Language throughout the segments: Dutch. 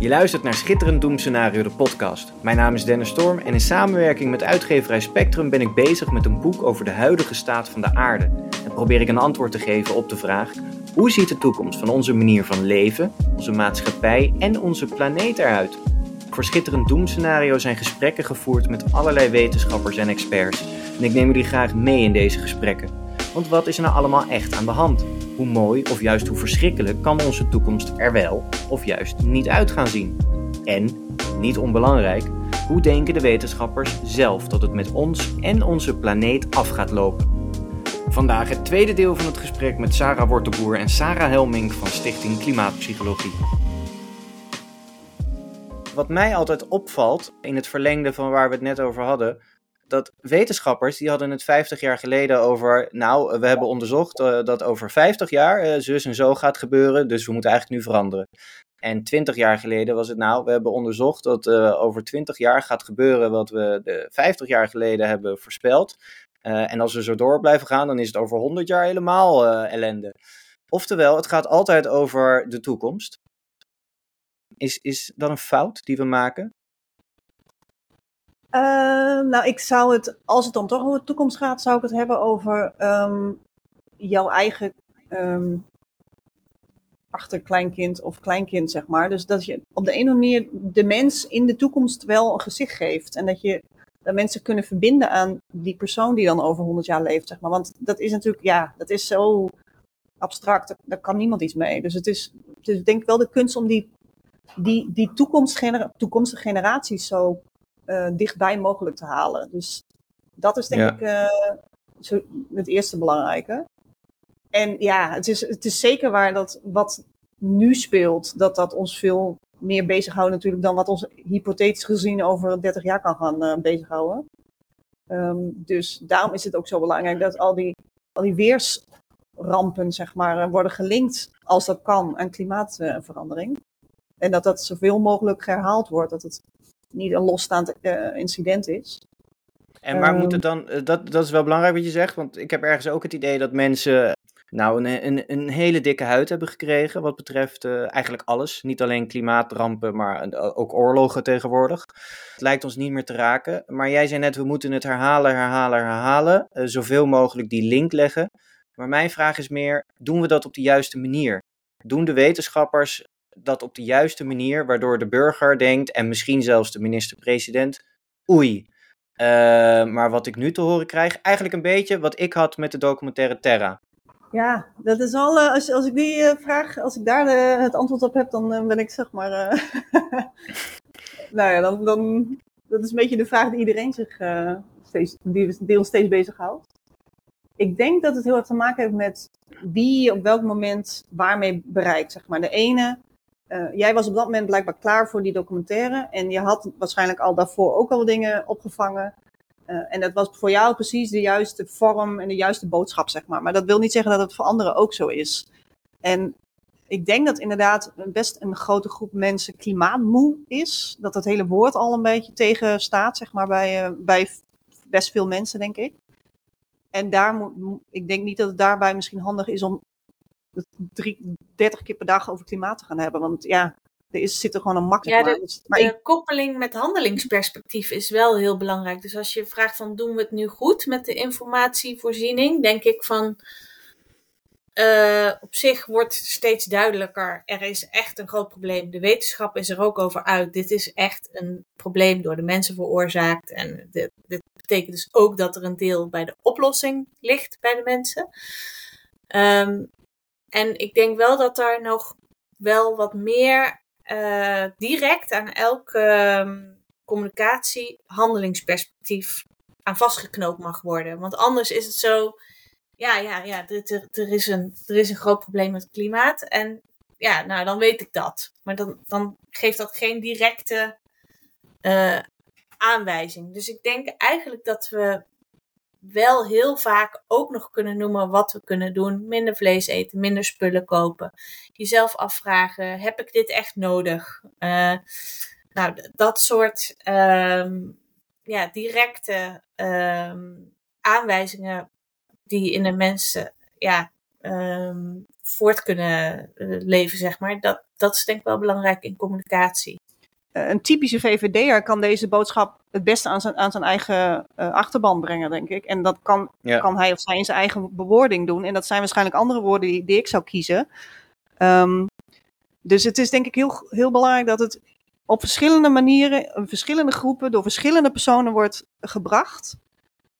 Je luistert naar Schitterend Doemscenario, de podcast. Mijn naam is Dennis Storm en in samenwerking met uitgeverij Spectrum ben ik bezig met een boek over de huidige staat van de aarde. En probeer ik een antwoord te geven op de vraag: hoe ziet de toekomst van onze manier van leven, onze maatschappij en onze planeet eruit? Voor Schitterend Doemscenario zijn gesprekken gevoerd met allerlei wetenschappers en experts. En ik neem jullie graag mee in deze gesprekken. Want wat is er nou allemaal echt aan de hand? Hoe mooi of juist hoe verschrikkelijk kan onze toekomst er wel of juist niet uit gaan zien? En, niet onbelangrijk, hoe denken de wetenschappers zelf dat het met ons en onze planeet af gaat lopen? Vandaag het tweede deel van het gesprek met Sarah Wortelboer en Sarah Helming van Stichting Klimaatpsychologie. Wat mij altijd opvalt, in het verlengde van waar we het net over hadden, dat wetenschappers die hadden het 50 jaar geleden over, nou, we hebben onderzocht uh, dat over 50 jaar uh, zus en zo gaat gebeuren, dus we moeten eigenlijk nu veranderen. En 20 jaar geleden was het nou, we hebben onderzocht dat uh, over 20 jaar gaat gebeuren wat we de 50 jaar geleden hebben voorspeld. en als we zo door blijven gaan, dan is het over 100 jaar helemaal ellende. Oftewel, het gaat altijd over de toekomst. Is, is dat een fout die we maken? Uh, nou, ik zou het, als het dan toch over de toekomst gaat, zou ik het hebben over um, jouw eigen um, achterkleinkind of kleinkind, zeg maar. Dus dat je op de ene manier de mens in de toekomst wel een gezicht geeft. En dat je dat mensen kunnen verbinden aan die persoon die dan over 100 jaar leeft, zeg maar. Want dat is natuurlijk, ja, dat is zo abstract, daar kan niemand iets mee. Dus het is, het denk ik wel de kunst om die, die, die toekomstige generaties zo dichtbij mogelijk te halen. Dus dat is denk ik zo, het eerste belangrijke. En ja, het is, het is zeker waar dat wat nu speelt, dat dat ons veel meer bezighoudt natuurlijk dan wat ons hypothetisch gezien over 30 jaar kan gaan uh, bezighouden. Um, dus daarom is het ook zo belangrijk dat al die, al die weersrampen, zeg maar, worden gelinkt, als dat kan, aan klimaatverandering. En dat dat zoveel mogelijk herhaald wordt, dat het niet een losstaand uh, incident is. En waar moet het dan, uh, dat, dat is wel belangrijk wat je zegt, want ik heb ergens ook het idee dat mensen nou een, een, een hele dikke huid hebben gekregen wat betreft uh, eigenlijk alles. Niet alleen klimaatrampen, maar ook oorlogen tegenwoordig. Het lijkt ons niet meer te raken. Maar jij zei net, we moeten het herhalen, herhalen, herhalen. zoveel mogelijk die link leggen. Maar mijn vraag is meer, doen we dat op de juiste manier? Doen de wetenschappers dat op de juiste manier, waardoor de burger denkt, en misschien zelfs de minister-president, oei. Uh, maar wat ik nu te horen krijg, eigenlijk een beetje wat ik had met de documentaire Terra. Ja, dat is al, uh, als, als ik die uh, vraag, als ik daar het antwoord op heb, dan ben ik zeg maar. nou ja, dan, dan. Dat is een beetje de vraag die iedereen zich steeds, die, die ons steeds bezighoudt. Ik denk dat het heel erg te maken heeft met wie je op welk moment waarmee bereikt. Zeg maar. De ene uh, jij was op dat moment blijkbaar klaar voor die documentaire. En je had waarschijnlijk al daarvoor ook al dingen opgevangen. Uh, en dat was voor jou precies de juiste vorm en de juiste boodschap, zeg maar. Maar dat wil niet zeggen dat het voor anderen ook zo is. En ik denk dat inderdaad best een grote groep mensen klimaatmoe is. Dat dat hele woord al een beetje tegen staat, zeg maar, bij, uh, bij best veel mensen, denk ik. En daar moet, ik denk niet dat het daarbij misschien handig is om drie, 30 keer per dag over klimaat te gaan hebben. Want ja, er is, zit er gewoon een makkelijk ja, de, dus, maar. de koppeling met handelingsperspectief is wel heel belangrijk. Dus als je vraagt van doen we het nu goed met de informatievoorziening, denk ik van uh, op zich wordt steeds duidelijker. Er is echt een groot probleem. De wetenschap is er ook over uit. Dit is echt een probleem door de mensen veroorzaakt. En dit, dit betekent dus ook dat er een deel bij de oplossing ligt bij de mensen. Um, en ik denk wel dat daar nog wel wat meer uh, direct aan elke um, communicatie handelingsperspectief aan vastgeknoopt mag worden. Want anders is het zo, ja, ja, ja, er, is, een, er is een groot probleem met het klimaat. En ja, nou, dan weet ik dat. Maar dan, dan geeft dat geen directe uh, aanwijzing. Dus ik denk eigenlijk dat we wel heel vaak ook nog kunnen noemen wat we kunnen doen. Minder vlees eten, minder spullen kopen. Jezelf afvragen, heb ik dit echt nodig? Uh, nou, dat soort um, ja, directe um, aanwijzingen die in de mensen ja, ehm, voort kunnen leven, zeg maar. Dat, dat is denk ik wel belangrijk in communicatie. Een typische VVD'er kan deze boodschap het beste aan zijn, aan zijn eigen achterban brengen, denk ik. En dat kan, kan hij of zij in zijn eigen bewoording doen. En dat zijn waarschijnlijk andere woorden die, die ik zou kiezen. Um, dus het is denk ik heel, heel belangrijk dat het op verschillende manieren, in verschillende groepen, door verschillende personen wordt gebracht.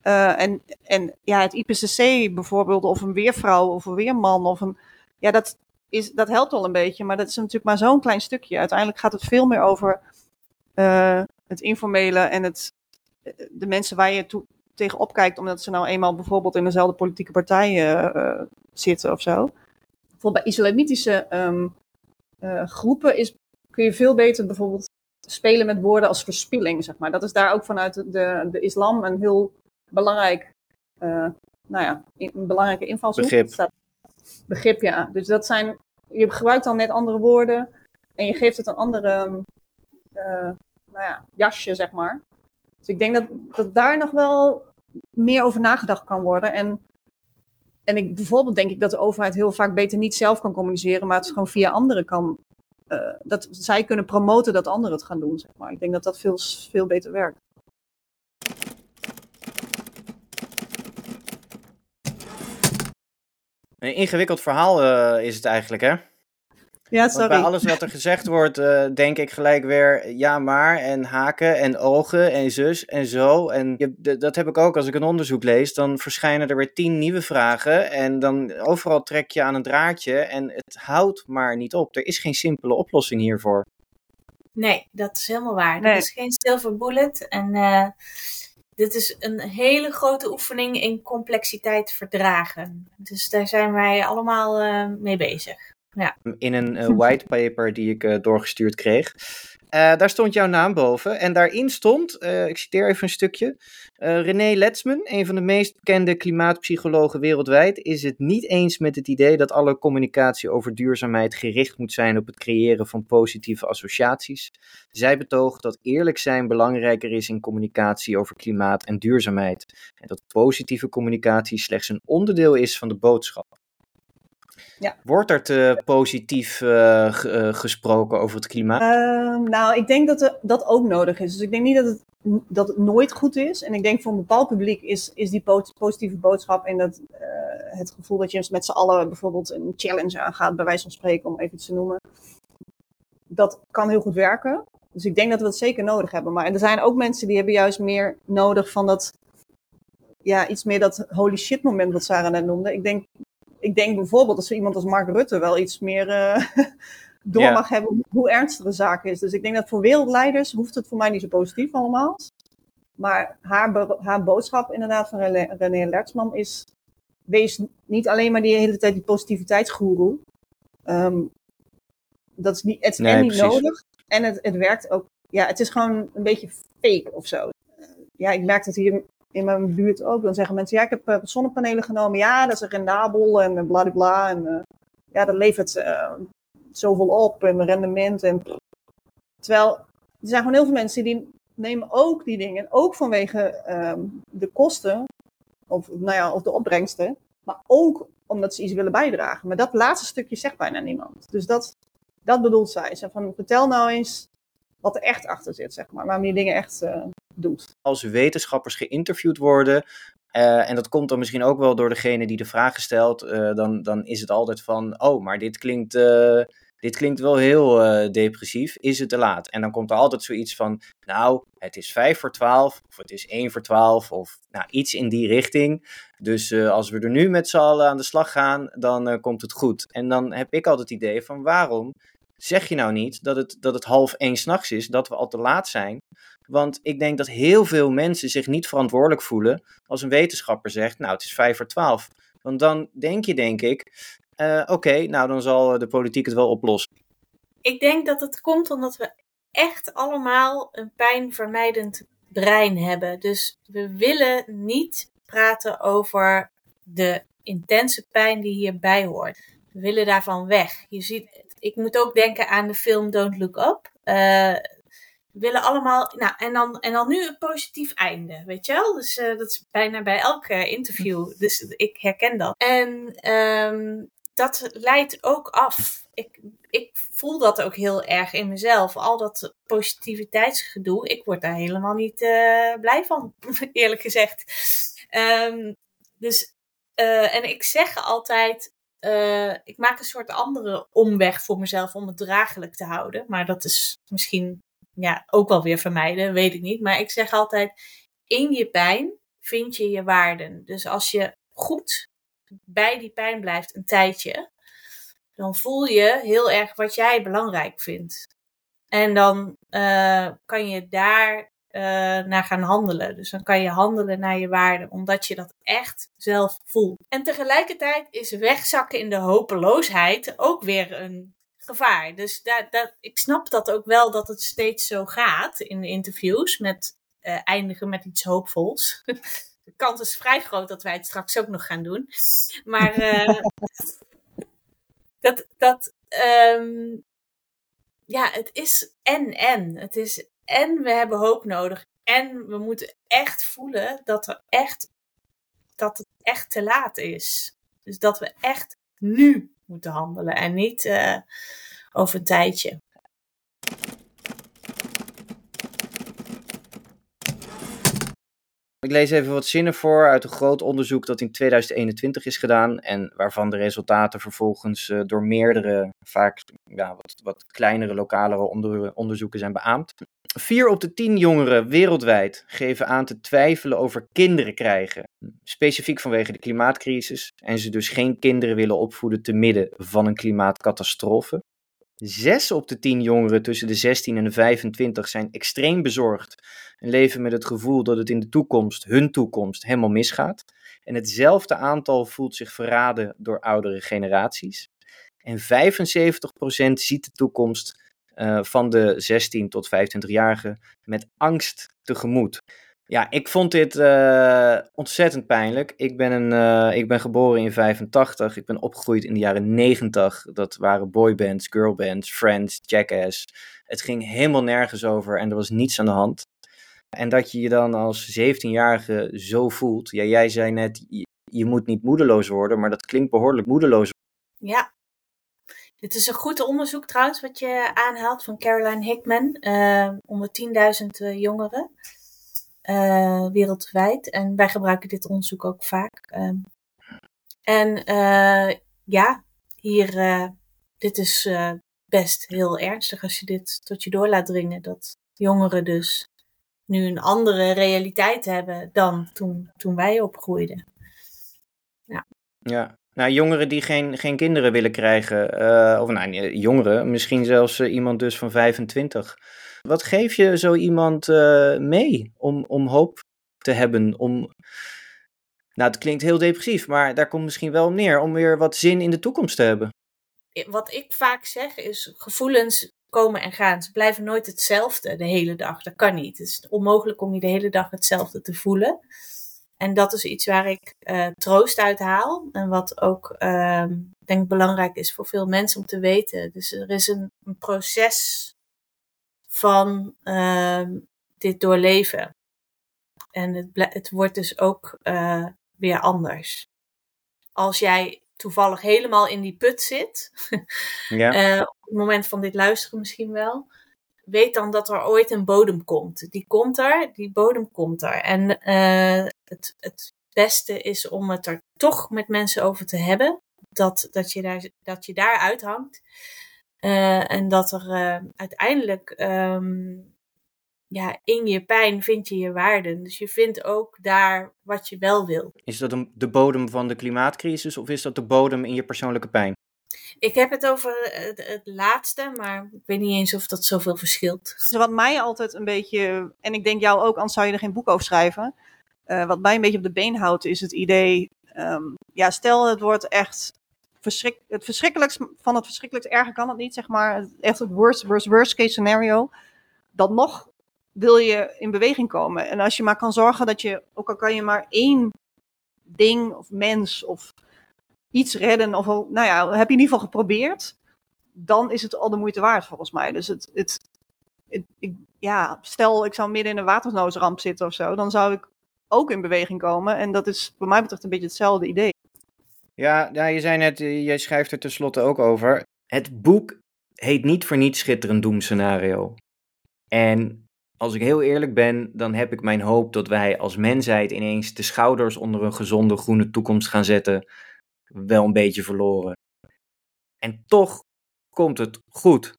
Uh, en, en ja, het IPCC bijvoorbeeld, of een weervrouw, of een weerman, of een. Ja, dat, is, dat helpt wel een beetje, maar dat is natuurlijk maar zo'n klein stukje. Uiteindelijk gaat het veel meer over uh, het informele en het, de mensen waar je toe, tegen opkijkt, omdat ze nou eenmaal bijvoorbeeld in dezelfde politieke partij uh, zitten of zo. Bijvoorbeeld bij islamitische um, uh, groepen is, kun je veel beter bijvoorbeeld spelen met woorden als verspilling, zeg maar. Dat is daar ook vanuit de, de islam een heel belangrijk, uh, nou ja, een belangrijke invalshoek. Begrip. begrip, ja. Dus dat zijn, je gebruikt dan net andere woorden en je geeft het een andere, uh, nou ja, jasje, zeg maar. Dus ik denk dat, dat daar nog wel meer over nagedacht kan worden. En en ik, bijvoorbeeld denk ik dat de overheid heel vaak beter niet zelf kan communiceren, maar het gewoon via anderen kan. Uh, dat zij kunnen promoten dat anderen het gaan doen, zeg maar. Ik denk dat dat veel, veel beter werkt. Een ingewikkeld verhaal uh, is het eigenlijk, hè? Ja, sorry. bij alles wat er gezegd wordt, uh, denk ik gelijk weer ja maar en haken en ogen en zus en zo. En je, dat heb ik ook als ik een onderzoek lees. Dan verschijnen er weer tien nieuwe vragen en dan overal trek je aan een draadje en het houdt maar niet op. Er is geen simpele oplossing hiervoor. Nee, dat is helemaal waar. Nee. Er is geen silver bullet en... Uh dit is een hele grote oefening in complexiteit verdragen. Dus daar zijn wij allemaal uh, mee bezig. Ja. In een uh, whitepaper die ik uh, doorgestuurd kreeg. Uh, daar stond jouw naam boven. En daarin stond, ik citeer even een stukje. René Letsman, een van de meest bekende klimaatpsychologen wereldwijd, is het niet eens met het idee dat alle communicatie over duurzaamheid gericht moet zijn op het creëren van positieve associaties. Zij betoogt dat eerlijk zijn belangrijker is in communicatie over klimaat en duurzaamheid. En dat positieve communicatie slechts een onderdeel is van de boodschap. Ja. Wordt er te positief uh, gesproken over het klimaat? Uh, nou, ik denk dat er, dat ook nodig is. Dus ik denk niet dat het, dat het nooit goed is. En ik denk voor een bepaald publiek is, is die positieve boodschap en dat, uh, het gevoel dat je met z'n allen bijvoorbeeld een challenge aangaat, bij wijze van spreken, om even iets te noemen. Dat kan heel goed werken. Dus ik denk dat we het zeker nodig hebben. Maar er zijn ook mensen die hebben juist meer nodig van dat ja, iets meer dat holy shit moment wat Sarah net noemde. Ik denk ik denk bijvoorbeeld dat zo iemand als Mark Rutte wel iets meer uh, door mag hebben hoe ernstig de zaak is. Dus ik denk dat voor wereldleiders hoeft het voor mij niet zo positief allemaal. Maar haar, haar boodschap inderdaad van René Lertsman is, wees niet alleen maar die hele tijd die positiviteitsgoeroe. Um, dat is niet, het is nee, niet nodig en het, het werkt ook. Ja, het is gewoon een beetje fake of zo. Ja, ik merk dat hier in mijn buurt ook. Dan zeggen mensen, ja, ik heb uh, zonnepanelen genomen. Ja, dat is rendabel en bla bla. En uh, ja, dat levert zoveel op en rendement. En... Terwijl er zijn gewoon heel veel mensen die nemen ook die dingen. Ook vanwege um, de kosten, of, nou ja, of de opbrengsten. Maar ook omdat ze iets willen bijdragen. Maar dat laatste stukje zegt bijna niemand. Dus dat, dat bedoelt zij. Ze van, vertel nou eens wat er echt achter zit, zeg maar. Waarom je dingen echt Als wetenschappers geïnterviewd worden, uh, en dat komt dan misschien ook wel door degene die de vragen stelt, uh, dan, dan is het altijd van, oh, maar dit klinkt, dit klinkt wel heel depressief, is het te laat? En dan komt er altijd zoiets van, nou, het is vijf voor twaalf, of het is één voor twaalf, of nou, iets in die richting. Dus als we er nu met z'n allen aan de slag gaan, dan komt het goed. En dan heb ik altijd het idee van, waarom zeg je nou niet dat het, dat het half één s'nachts is, dat we al te laat zijn? Want ik denk dat heel veel mensen zich niet verantwoordelijk voelen als een wetenschapper zegt, nou het is vijf voor twaalf. Want dan denk je, denk ik, uh, oké, nou dan zal de politiek het wel oplossen. Ik denk dat het komt omdat we echt allemaal een pijnvermijdend brein hebben. Dus we willen niet praten over de intense pijn die hierbij hoort. We willen daarvan weg. Je ziet, ik moet ook denken aan de film Don't Look Up. Uh, We willen allemaal, nou, en dan, en dan nu een positief einde, weet je wel? Dus uh, dat is bijna bij elke interview. Dus ik herken dat. En um, dat leidt ook af. Ik, ik voel dat ook heel erg in mezelf. Al dat positiviteitsgedoe, ik word daar helemaal niet uh, blij van, eerlijk gezegd. Um, dus, uh, en ik zeg altijd, uh, ik maak een soort andere omweg voor mezelf om het draaglijk te houden. Maar dat is misschien ja, ook wel weer vermijden, weet ik niet. Maar ik zeg altijd, in je pijn vind je je waarden. Dus als je goed bij die pijn blijft een tijdje, dan voel je heel erg wat jij belangrijk vindt. En dan uh, kan je daar uh, naar gaan handelen. Dus dan kan je handelen naar je waarden, omdat je dat echt zelf voelt. En tegelijkertijd is wegzakken in de hopeloosheid ook weer een gevaar. Dus dat, dat, ik snap dat ook wel dat het steeds zo gaat in de interviews met uh, eindigen met iets hoopvols. de kans is vrij groot dat wij het straks ook nog gaan doen. Maar uh, dat, dat um, ja, het is en en. Het is en we hebben hoop nodig. En we moeten echt voelen dat er echt dat het echt te laat is. Dus dat we echt nu moeten handelen en niet uh, over een tijdje. Ik lees even wat zinnen voor uit een groot onderzoek dat in 2021 is gedaan en waarvan de resultaten vervolgens uh, door meerdere, vaak ja, wat, wat kleinere, lokalere onder, onderzoeken zijn beaamd. Vier op de tien jongeren wereldwijd geven aan te twijfelen over kinderen krijgen. Specifiek vanwege de klimaatcrisis en ze dus geen kinderen willen opvoeden te midden van een klimaatcatastrofe. Zes op de tien jongeren tussen de 16 en de 25 zijn extreem bezorgd en leven met het gevoel dat het in de toekomst, hun toekomst, helemaal misgaat. En hetzelfde aantal voelt zich verraden door oudere generaties. En 75% ziet de toekomst uh, van de 16 tot 25-jarigen met angst tegemoet. Ja, ik vond dit uh, ontzettend pijnlijk. Ik ben, een, uh, ik ben geboren in 85. Ik ben opgegroeid in de jaren 90. Dat waren boybands, girlbands, Friends, Jackass. Het ging helemaal nergens over en er was niets aan de hand. En dat je je dan als 17-jarige zo voelt. Ja, jij zei net, je, je moet niet moedeloos worden, maar dat klinkt behoorlijk moedeloos. Ja, dit is een goed onderzoek trouwens, wat je aanhaalt van Caroline Hickman. Uh, onder 10.000 uh, jongeren uh, wereldwijd. En wij gebruiken dit onderzoek ook vaak. Um, en uh, ja, hier, dit is best heel ernstig als je dit tot je door laat dringen. Dat jongeren dus nu een andere realiteit hebben dan toen, toen wij opgroeiden. Ja. ja, nou, jongeren die geen, geen kinderen willen krijgen, uh, of nou, jongeren, misschien zelfs uh, iemand dus van 25. Wat geef je zo iemand uh, mee om, om hoop te hebben? Om, nou, het klinkt heel depressief, maar daar komt misschien wel om neer, om weer wat zin in de toekomst te hebben. Wat ik vaak zeg is, gevoelens komen en gaan. Ze blijven nooit hetzelfde de hele dag. Dat kan niet. Het is onmogelijk om je de hele dag hetzelfde te voelen. En dat is iets waar ik uh, troost uit haal. En wat ook, uh, denk belangrijk is voor veel mensen om te weten. Dus er is een, een proces van uh, dit doorleven. En het, het wordt dus ook uh, weer anders. Als jij toevallig helemaal in die put zit, ja. op het moment van dit luisteren misschien wel, weet dan dat er ooit een bodem komt. Die komt er, die bodem komt er. En uh, het, het beste is om het er toch met mensen over te hebben. Dat, dat, je, daar, dat je daar uithangt. Uh, en dat er uh, uiteindelijk um, ja, in je pijn vind je je waarden. Dus je vindt ook daar wat je wel wil. Is dat de bodem van de klimaatcrisis of is dat de bodem in je persoonlijke pijn? Ik heb het over het, het, laatste, maar ik weet niet eens of dat zoveel verschilt. Dus wat mij altijd een beetje, en ik denk jou ook, anders zou je er geen boek over schrijven. Uh, wat mij een beetje op de been houdt, is het idee, um, ja, stel het wordt echt verschrik, het verschrikkelijkst van het verschrikkelijkst erger kan het niet, zeg maar. Echt het worst, worst, worst case scenario. Dan nog wil je in beweging komen. En als je maar kan zorgen dat je, ook al kan je maar één ding of mens of iets redden, of nou ja, heb je in ieder geval geprobeerd, dan is het al de moeite waard volgens mij. Dus het, het, ik, ja, stel ik zou midden in een watersnoodramp zitten of zo, dan zou ik ook in beweging komen. En dat is voor mij betreft een beetje hetzelfde idee. Ja, ja je zei net, eh, jij schrijft er tenslotte ook over. Het boek heet niet voor niets Schitterend Doemscenario. En als ik heel eerlijk ben, dan heb ik mijn hoop dat wij als mensheid ineens de schouders onder een gezonde groene toekomst gaan zetten, wel een beetje verloren. En toch komt het goed.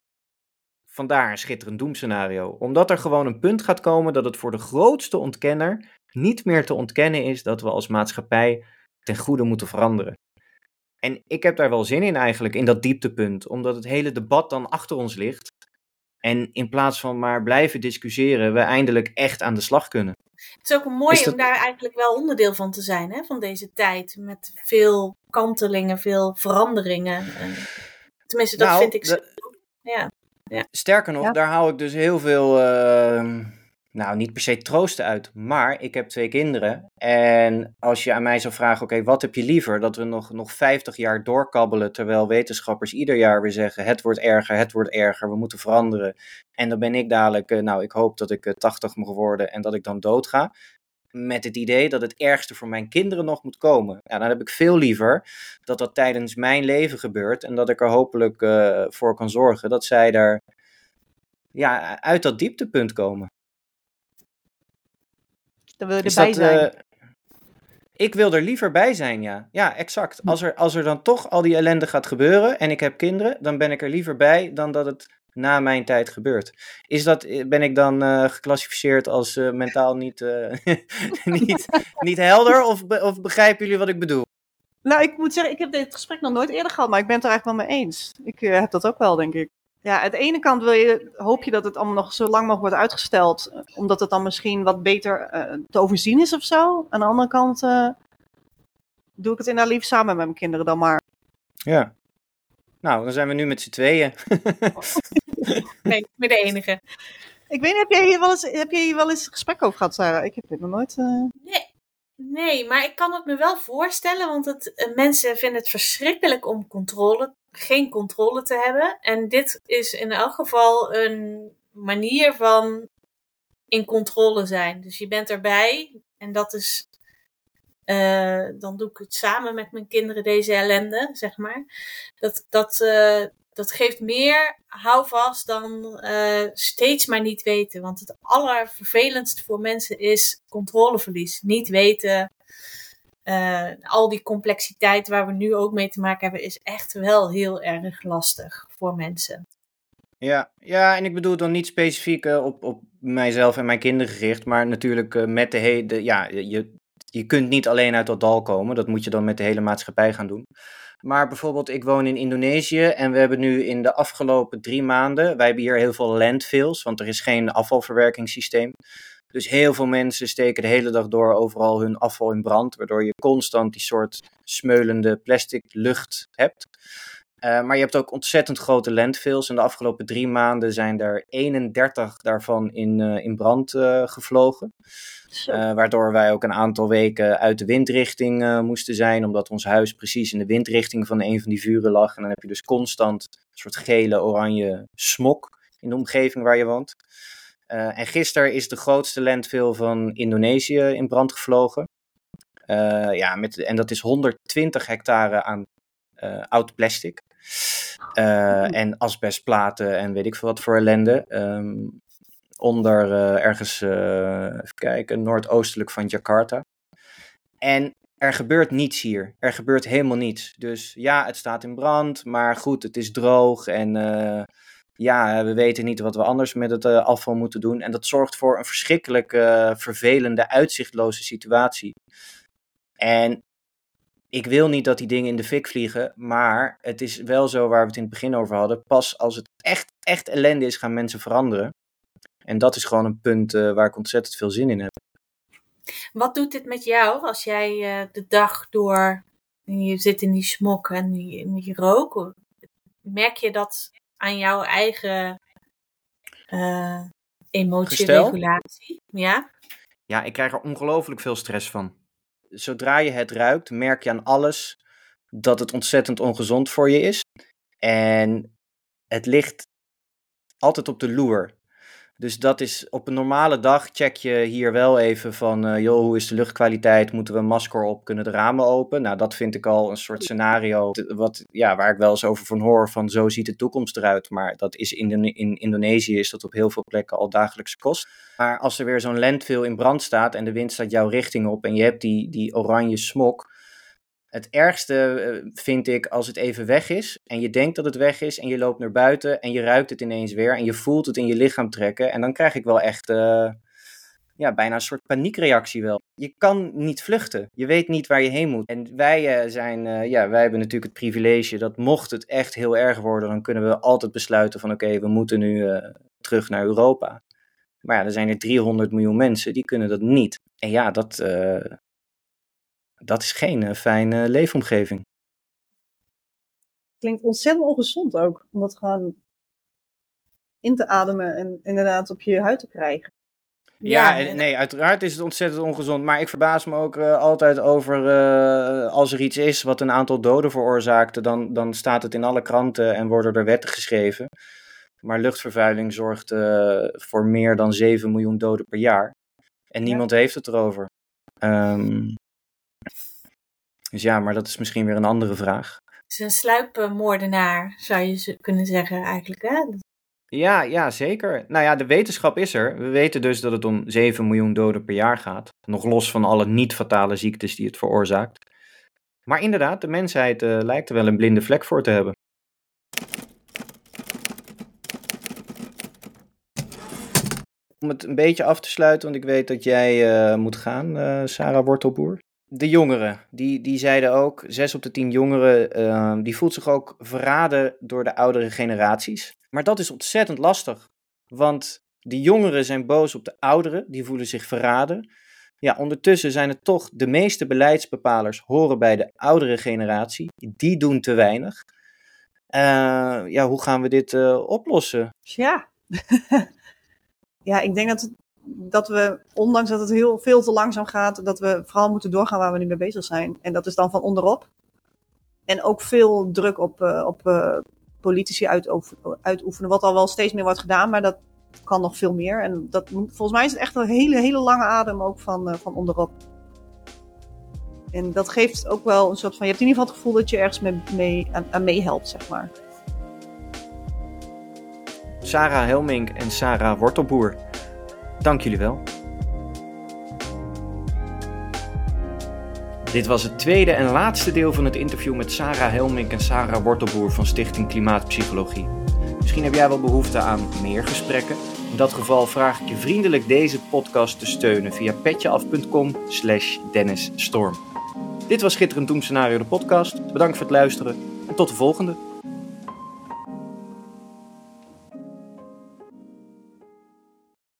Vandaar een schitterend doemscenario. Omdat er gewoon een punt gaat komen dat het voor de grootste ontkenner niet meer te ontkennen is dat we als maatschappij ten goede moeten veranderen. En ik heb daar wel zin in eigenlijk, in dat dieptepunt, omdat het hele debat dan achter ons ligt. En in plaats van maar blijven discussiëren, we eindelijk echt aan de slag kunnen. Het is ook mooi om daar eigenlijk wel onderdeel van te zijn, hè, van deze tijd. Met veel kantelingen, veel veranderingen. Tenminste, dat nou, vind ik. Ja. ja. Sterker nog, daar hou ik dus heel veel. Uh, nou, niet per se troosten uit, maar ik heb twee kinderen. En als je aan mij zou vragen, oké, wat heb je liever? Dat we nog, nog 50 jaar doorkabbelen, terwijl wetenschappers ieder jaar weer zeggen, het wordt erger, het wordt erger, we moeten veranderen. En dan ben ik dadelijk, eh, nou, ik hoop dat ik 80 eh, mag worden en dat ik dan doodga. Met het idee dat het ergste voor mijn kinderen nog moet komen. Ja, dan heb ik veel liever dat dat tijdens mijn leven gebeurt. En dat ik er hopelijk uh, voor kan zorgen dat zij daar ja, uit dat dieptepunt komen. Dan wil je erbij zijn. Uh, ik wil er liever bij zijn, ja. Ja, exact. Als er, als er dan toch al die ellende gaat gebeuren en ik heb kinderen, dan ben ik er liever bij dan dat het na mijn tijd gebeurt. Is dat, eh, ben ik dan uh, geclassificeerd als uh, mentaal niet, niet, niet helder? Of, of begrijpen jullie wat ik bedoel? Nou, ik moet zeggen, ik heb dit gesprek nog nooit eerder gehad, maar ik ben het er eigenlijk wel mee eens. Ik heb dat ook wel, denk ik ja, aan de ene kant wil je, hoop je dat het allemaal nog zo lang mogelijk wordt uitgesteld, omdat het dan misschien wat beter uh, te overzien is of zo. Aan de andere kant uh, doe ik het inderdaad lief samen met mijn kinderen dan maar. Ja. Nou, dan zijn we nu met z'n tweeën. nee, ik ben de enige. Ik weet niet, heb jij hier wel eens, heb jij hier wel eens gesprek over gehad, Sarah? Ik heb dit nog nooit... Uh... Nee. Nee, maar ik kan het me wel voorstellen, want het, mensen vinden het verschrikkelijk om controle geen controle te hebben. En dit is in elk geval een manier van in controle zijn. Dus je bent erbij en dat is. Uh, dan doe ik het samen met mijn kinderen, deze ellende, zeg maar. Dat, dat, uh, dat geeft meer houvast dan uh, steeds maar niet weten. Want het allervervelendste voor mensen is controleverlies. Niet weten uh, al die complexiteit waar we nu ook mee te maken hebben, is echt wel heel erg lastig voor mensen. Ja, ja en ik bedoel dan niet specifiek uh, op, op mijzelf en mijn kinderen gericht, maar natuurlijk uh, met de hele. Ja, je, je kunt niet alleen uit dat dal komen, dat moet je dan met de hele maatschappij gaan doen. Maar bijvoorbeeld, ik woon in Indonesië en we hebben nu in de afgelopen drie maanden, wij hebben hier heel veel landfills, want er is geen afvalverwerkingssysteem. Dus heel veel mensen steken de hele dag door overal hun afval in brand, waardoor je constant die soort smeulende plastic lucht hebt. Uh, maar je hebt ook ontzettend grote landfills. En de afgelopen drie maanden zijn er 31 daarvan in, uh, in brand uh, gevlogen. waardoor wij ook een aantal weken uit de windrichting moesten zijn, omdat ons huis precies in de windrichting van een van die vuren lag. En dan heb je dus constant een soort gele, oranje smok in de omgeving waar je woont. Uh, en gisteren is de grootste landfill van Indonesië in brand gevlogen. Uh, ja, met, en dat is 120 hectare aan uh, oud plastic. en asbestplaten en weet ik veel wat voor ellende. Um, onder ergens, even kijken, noordoostelijk van Jakarta. En er gebeurt niets hier. Er gebeurt helemaal niets. Dus ja, het staat in brand, maar goed, het is droog en ja, we weten niet wat we anders met het uh, afval moeten doen. En dat zorgt voor een verschrikkelijk uh, vervelende, uitzichtloze situatie. En ik wil niet dat die dingen in de fik vliegen, maar het is wel zo waar we het in het begin over hadden. Pas als het echt, echt ellende is, gaan mensen veranderen. En dat is gewoon een punt waar ik ontzettend veel zin in heb. Wat doet dit met jou als jij de dag door, je zit in die smok en die rook? Merk je dat aan jouw eigen uh, emotieregulatie. Ja? ja, ik krijg er ongelooflijk veel stress van. Zodra je het ruikt, merk je aan alles dat het ontzettend ongezond voor je is. En het ligt altijd op de loer. Dus dat is op een normale dag check je hier wel even van, uh, joh, hoe is de luchtkwaliteit? Moeten we een masker op? Kunnen de ramen open? Nou, dat vind ik al een soort scenario wat, ja, waar ik wel eens over van hoor, van zo ziet de toekomst eruit. Maar dat is in, de, in Indonesië is dat op heel veel plekken al dagelijks kost. Maar als er weer zo'n landfill in brand staat en de wind staat jouw richting op en je hebt die, die oranje smok, het ergste eh, vind ik als het even weg is en je denkt dat het weg is en je loopt naar buiten en je ruikt het ineens weer en je voelt het in je lichaam trekken. En dan krijg ik wel echt uh, ja, bijna een soort paniekreactie wel. Je kan niet vluchten. Je weet niet waar je heen moet. En wij, uh, zijn, ja, wij hebben natuurlijk het privilege dat mocht het echt heel erg worden, dan kunnen we altijd besluiten van oké, we moeten nu terug naar Europa. Maar ja, er zijn er 300 miljoen mensen, die kunnen dat niet. En ja, dat, dat is geen uh, fijne leefomgeving. Klinkt ontzettend ongezond ook, om dat gewoon in te ademen en inderdaad op je huid te krijgen. Ja, ja nee, uiteraard is het ontzettend ongezond. Maar ik verbaas me ook uh, altijd over uh, als er iets is wat een aantal doden veroorzaakte, dan, dan staat het in alle kranten en worden er wetten geschreven. Maar luchtvervuiling zorgt uh, voor meer dan 7 miljoen doden per jaar. En niemand ja. heeft het erover. Um, dus ja, maar dat is misschien weer een andere vraag. Het is een sluipmoordenaar, zou je kunnen zeggen eigenlijk, hè? Ja, ja, zeker. Nou ja, de wetenschap is er. We weten dus dat het om 7 miljoen doden per jaar gaat. Nog los van alle niet-fatale ziektes die het veroorzaakt. Maar inderdaad, de mensheid uh, lijkt er wel een blinde vlek voor te hebben. Om het een beetje af te sluiten, want ik weet dat jij uh, moet gaan, uh, Sarah Wortelboer de jongeren, die, die zeiden ook, zes op de tien jongeren, uh, die voelt zich ook verraden door de oudere generaties. Maar dat is ontzettend lastig, want de jongeren zijn boos op de ouderen, die voelen zich verraden. Ja, ondertussen zijn het toch de meeste beleidsbepalers horen bij de oudere generatie, die doen te weinig. Uh, ja, hoe gaan we dit uh, oplossen? Ja. ja, ik denk dat het dat we, ondanks dat het heel veel te langzaam gaat, dat we vooral moeten doorgaan waar we nu mee bezig zijn. En dat is dan van onderop. En ook veel druk op, uh, op uh, politici uitoefenen, wat al wel steeds meer wordt gedaan, maar dat kan nog veel meer. En dat, volgens mij is het echt een hele, hele lange adem ook van, uh, van onderop. En dat geeft ook wel een soort van, je hebt in ieder geval het gevoel dat je ergens mee, mee, aan, aan meehelpt, zeg maar. Sarah Helmink en Sarah Wortelboer. Dank jullie wel. Dit was het tweede en laatste deel van het interview met Sarah Helmink en Sarah Wortelboer van Stichting Klimaatpsychologie. Misschien heb jij wel behoefte aan meer gesprekken. In dat geval vraag ik je vriendelijk deze podcast te steunen via petjeaf.com slash Dit was Schitterend Doen Scenario de podcast. Bedankt voor het luisteren en tot de volgende.